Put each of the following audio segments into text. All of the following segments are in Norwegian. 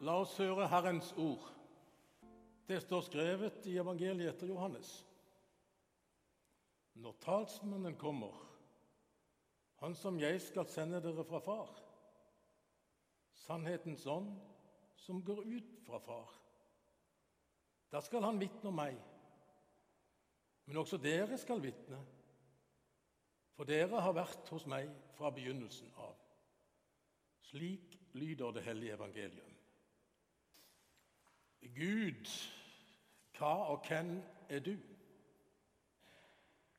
La oss høre Herrens ord. Det står skrevet i evangeliet etter Johannes. Når talsmannen kommer, han som jeg skal sende dere fra far, sannhetens ånd som går ut fra far, da skal han vitne om meg. Men også dere skal vitne, for dere har vært hos meg fra begynnelsen av. Slik lyder det hellige evangelium. Gud, hva og hvem er du?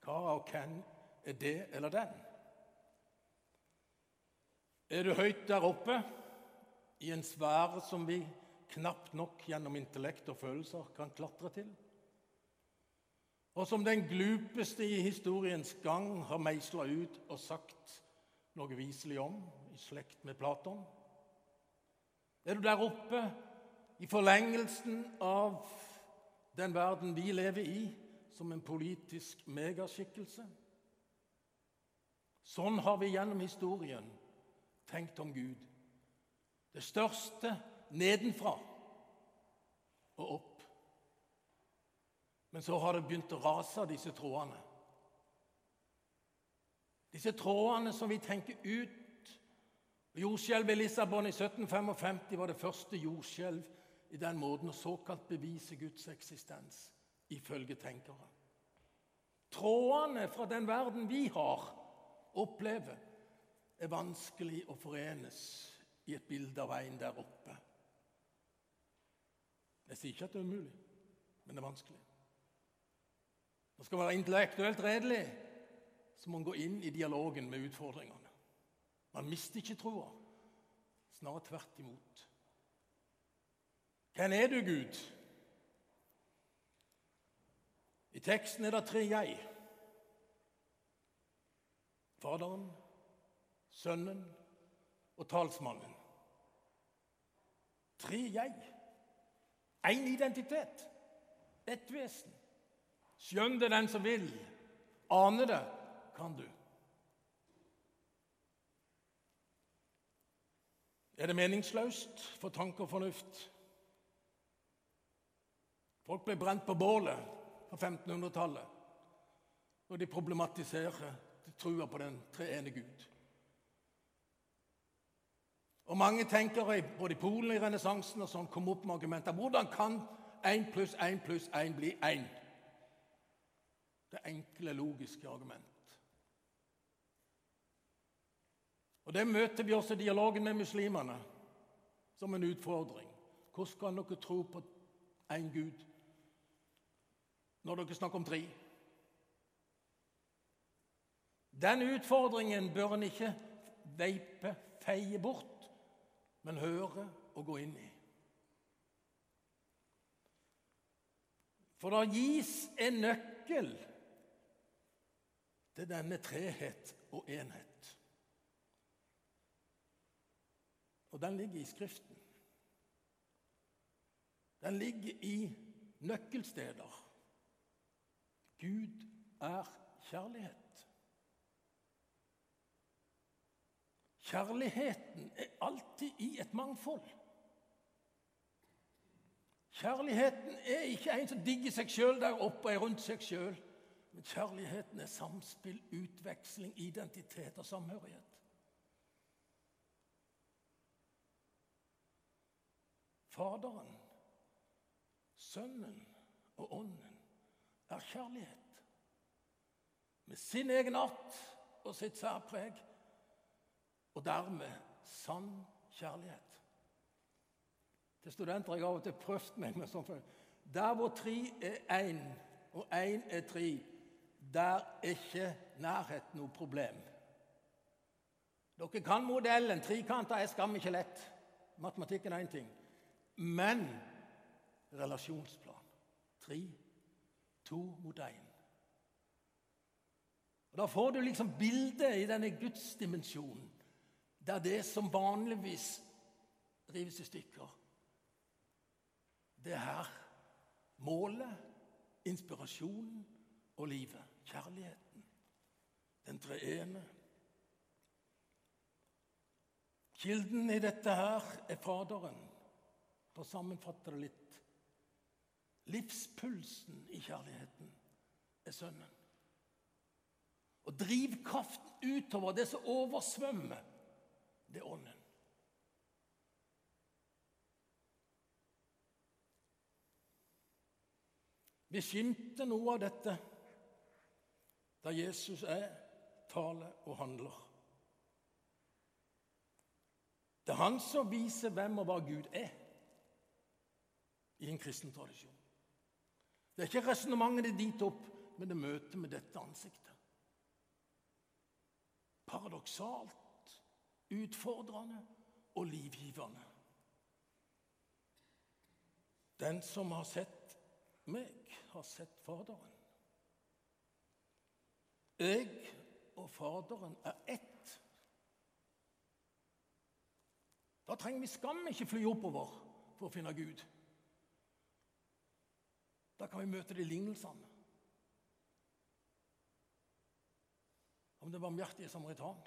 Hva og hvem er det eller den? Er du høyt der oppe, i en sfære som vi knapt nok gjennom intellekt og følelser kan klatre til? Og som den glupeste i historiens gang har meisla ut og sagt noe viselig om, i slekt med Platon? Er du der oppe i forlengelsen av den verden vi lever i, som en politisk megaskikkelse? Sånn har vi gjennom historien tenkt om Gud. Det største nedenfra og opp. Men så har det begynt å rase, disse trådene. Disse trådene som vi tenker ut. Jordskjelvet i Lissabon i 1755 var det første jordskjelv i den måten å såkalt bevise Guds eksistens, ifølge tenkere. Trådene fra den verden vi har, opplever, er vanskelig å forenes i et bilde av en der oppe. Jeg sier ikke at det er umulig, men det er vanskelig. Når skal være intellektuelt redelig, så må en gå inn i dialogen med utfordringene. Man mister ikke troa, snarere tvert imot. Hvem er du, Gud? I teksten er det tre jeg. Faderen, Sønnen og talsmannen. Tre jeg. Én identitet. Ett vesen. Skjønn det, den som vil. Ane det kan du. Er det meningsløst for tanke og fornuft? Folk ble brent på bålet på 1500-tallet og de problematiserer trua på den treene Gud. Og Mange tenkere både i Polen og i renessansen sånn, kom opp med argumenter. Hvordan kan én pluss én pluss én bli én? Det enkle, logiske argument. Og Det møter vi også i dialogen med muslimene som en utfordring. Hvordan kan dere tro på én Gud når dere snakker om tre? Den utfordringen bør en ikke veipe, feie bort, men høre og gå inn i. For det gis en nøkkel til denne trehet og enhet. Og den ligger i Skriften. Den ligger i nøkkelsteder. Gud er kjærlighet. Kjærligheten er alltid i et mangfold. Kjærligheten er ikke en som digger seg sjøl der oppe og er rundt seg sjøl. Men kjærligheten er samspill, utveksling, identitet og samhørighet. Faderen, Sønnen og Ånden er kjærlighet. Med sin egen art og sitt særpreg, og dermed sann kjærlighet. Til studenter jeg av og til prøvd meg med sånn Der hvor tre er én, og én er tre, der er ikke nærhet noe problem. Dere kan modellen. Trekanter er skam ikke lett. Matematikken er én ting. Men relasjonsplan. Tre, to mot én. Da får du liksom bildet i denne gudsdimensjonen, der det som vanligvis rives i stykker, det er her målet, inspirasjonen og livet. Kjærligheten. Den treene. Kilden i dette her er Faderen. For å sammenfatte det litt livspulsen i kjærligheten er Sønnen. Og drivkraften utover det som oversvømmer, det er Ånden. Vi skimter noe av dette da Jesus er, taler og handler. Det er han som viser hvem og hva Gud er i en kristen tradisjon. Det er ikke resonnementene dit opp, men det møter med dette ansiktet. Paradoksalt, utfordrende og livgivende. Den som har sett meg, har sett Faderen. Jeg og Faderen er ett. Da trenger vi skam ikke fly oppover for å finne Gud. Da kan vi møte de lignelsene. Om den barmhjertige samaritan.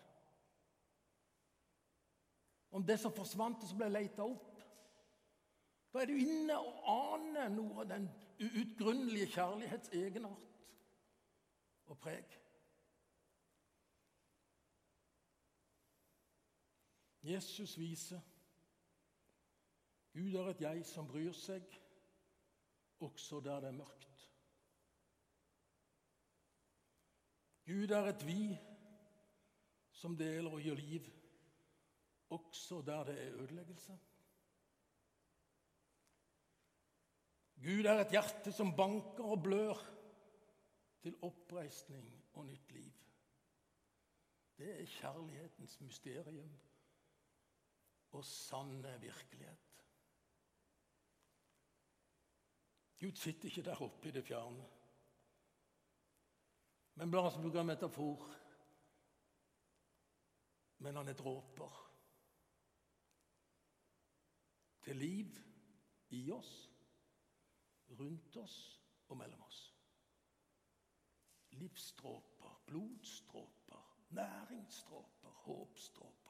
Om det som forsvant og som ble leita opp. Da er du inne og aner noe av den uutgrunnelige kjærlighets egenart og preg. Jesus viser Gud er et jeg som bryr seg, også der det er mørkt. Gud er et vi som deler og gir liv, også der det er ødeleggelse. Gud er et hjerte som banker og blør til oppreisning og nytt liv. Det er kjærlighetens mysterium og sanne virkelighet. Gud sitter ikke der oppe i det fjerne. Men la oss bruke en metafor. Men han er dråper til liv i oss, rundt oss og mellom oss. Livsdråper, blodstråper, næringsstråper, håpstråper.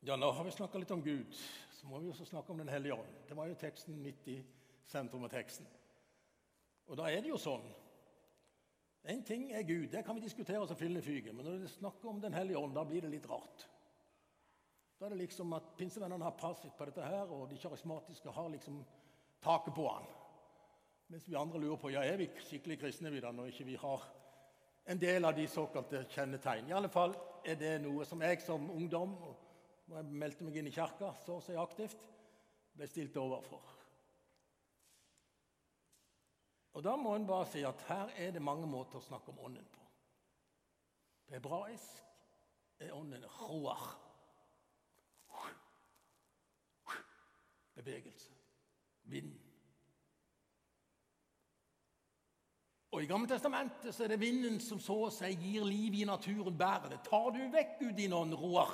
Ja, nå har vi snakka litt om Gud. Så må vi også snakke om Den hellige ånd. Det var jo teksten midt i sentrum av teksten. Og da er det jo sånn En ting er Gud, det kan vi diskutere så fillende fyker. Men når det snakker om Den hellige ånd, da blir det litt rart. Da er det liksom at pinsevennene har passet på dette her, og de karismatiske har liksom taket på han. Mens vi andre lurer på ja, er vi skikkelig kristne vi da, når ikke vi har en del av de såkalte kjennetegn. I alle fall er det noe som jeg som ungdom og jeg meldte meg inn i kirka så å si aktivt, ble stilt overfor. Og Da må en bare si at her er det mange måter å snakke om ånden på. På hebraisk er ånden roar. Bevegelse. Vind. Og I Gamle Testamentet så er det vinden som så å si gir liv i naturen, bærer det. Tar du vekk Gud din ånd, roar,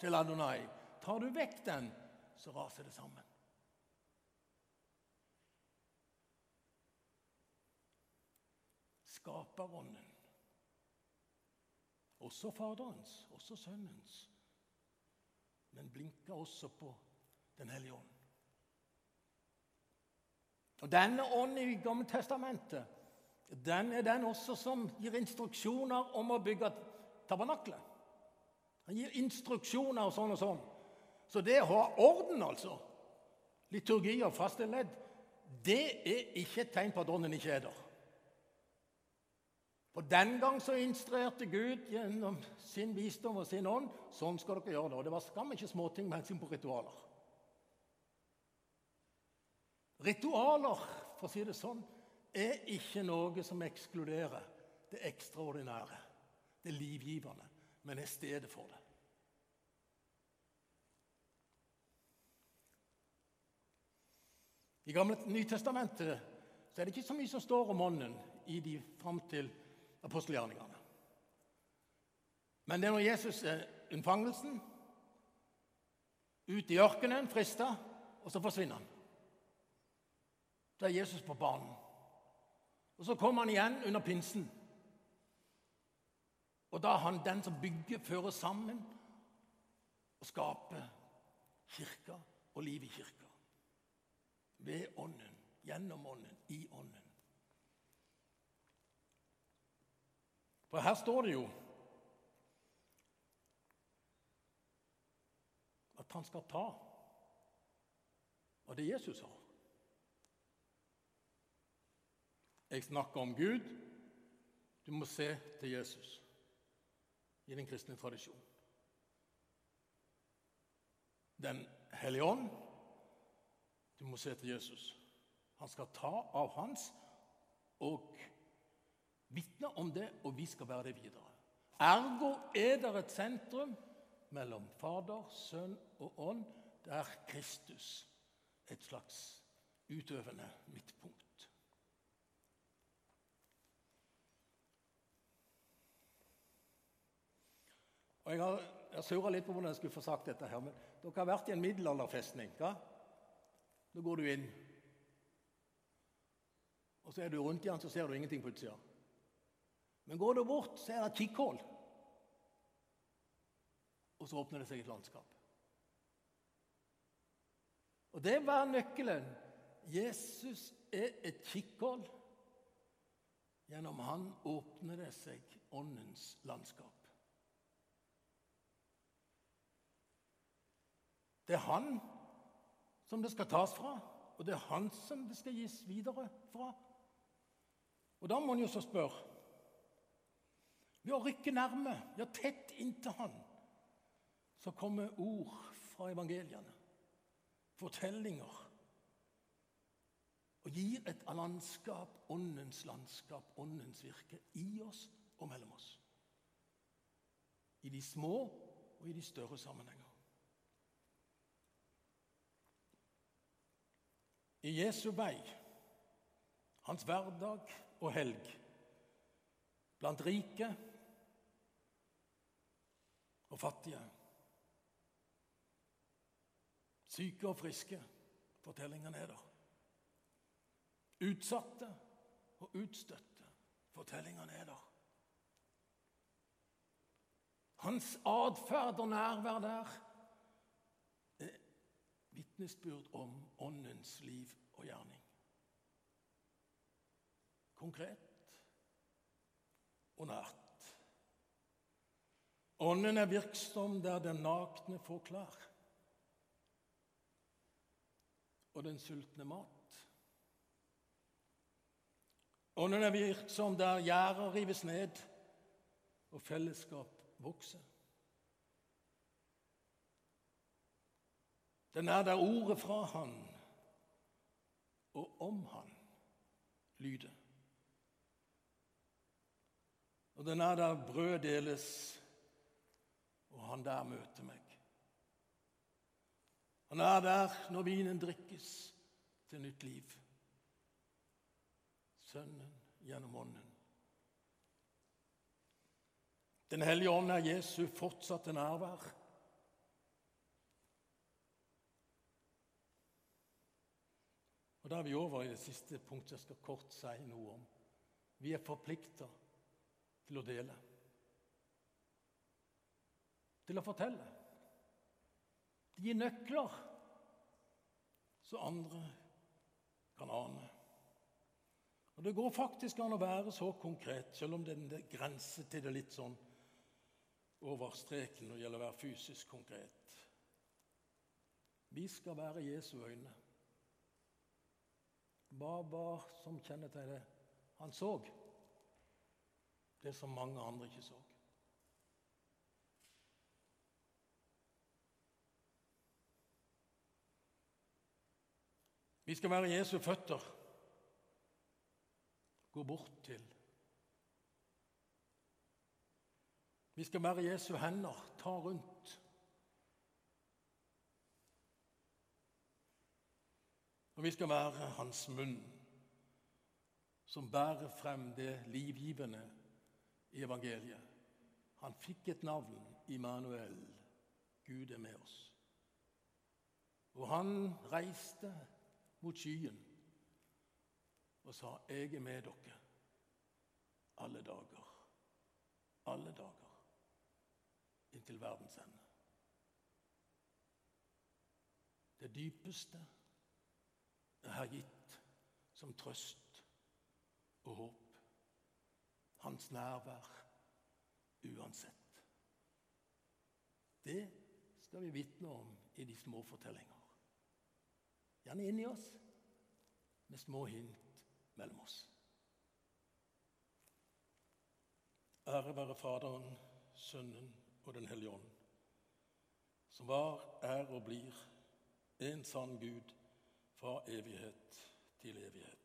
til Adonai. Tar du vekk den, så raser det sammen. Skaperånden. Også Faderens, også Sønnens. Men blinker også på Den hellige ånd. Og Denne ånden i Gamle Testamentet den er den også som gir instruksjoner om å bygge tabernaklet. Han gir instruksjoner og sånn og sånn. Så det å ha orden, altså, liturgi og faste ledd, det er ikke et tegn på at ånden ikke er der. Og Den gang så instruerte Gud gjennom sin visdom og sin ånd sånn skal dere gjøre det. Og det var skam ikke småting med hensyn på ritualer. Ritualer, for å si det sånn, er ikke noe som ekskluderer det ekstraordinære, det livgivende men er stedet for det. I Gamle Nytestamentet er det ikke så mye som står om Ånden i de fram til apostelgjerningene. Men det er når Jesus er unnfangelsen, ute i ørkenen, frista, og så forsvinner han. Da er Jesus på banen. Og Så kommer han igjen under pinsen. Og da er han den som bygger, fører sammen. Og skaper kirka og liv i kirka. Ved Ånden, gjennom Ånden, i Ånden. For her står det jo at han skal ta av det Jesus har. Jeg snakker om Gud. Du må se til Jesus i den kristne tradisjon. Den hellige ånd. Du må se til Jesus. Han skal ta av hans og vitne om det, og vi skal være det videre. Ergo er det et sentrum mellom Fader, Sønn og Ånd, der Kristus et slags utøvende midtpunkt. Og Jeg har, jeg surra litt på hvordan jeg skulle få sagt dette. her, men Dere har vært i en middelalderfestning. hva? Nå går du inn. Og så er du rundt i den, så ser du ingenting på utsida. Men går du bort, så er det et kikkhull. Og så åpner det seg et landskap. Og det var nøkkelen. Jesus er et kikkhull. Gjennom han åpner det seg åndens landskap. Det er han som det skal tas fra, og det er han som det skal gis videre fra. Og da må en jo så spørre Ved å rykke nærme, ja, tett inntil han, så kommer ord fra evangeliene, fortellinger, og gir et landskap, åndens landskap, åndens virke, i oss og mellom oss. I de små og i de større sammenhenger. I Jesu vei, hans hverdag og helg, blant rike og fattige, syke og friske. Fortellingene er der. Utsatte og utstøtte. Fortellingene er der. Hans atferd og nærvær der vitnesbyrd om Åndens liv og gjerning. Konkret og nært. Ånden er virksom der den nakne får klær, og den sultne mat. Ånden er virksom der gjerder rives ned og fellesskap vokser. Den er der ordet fra Han og om Han lyder. Og den er der brød deles, og Han der møter meg. Han er der når vinen drikkes til nytt liv. Sønnen gjennom Ånden. Den hellige ånd er Jesu fortsatte nærvær. Og Da er vi over i det siste punktet jeg skal kort si noe om. Vi er forplikta til å dele. Til å fortelle. Det gir nøkler så andre kan ane. Og Det går faktisk an å være så konkret, selv om det er en grense til det litt sånn over streken når det gjelder å være fysisk konkret. Vi skal være Jesu øyne. Hva var som kjennetegnet Han så det som mange andre ikke så. Vi skal være Jesu føtter. Gå bort til. Vi skal være Jesu hender. Ta rundt. Og vi skal være hans munn, som bærer frem det livgivende i evangeliet. Han fikk et navn, Immanuel. Gud er med oss. Og han reiste mot skyen og sa, 'Jeg er med dere alle dager, alle dager, inntil verdens ende'. det dypeste jeg har gitt som trøst og håp. Hans nærvær uansett. Det skal vi vitne om i de små fortellinger. Gjerne inni oss, med små hint mellom oss. Ære være Faderen, Sønnen og Den hellige ånd, som var, er og blir en sann Gud fra evighet til evighet.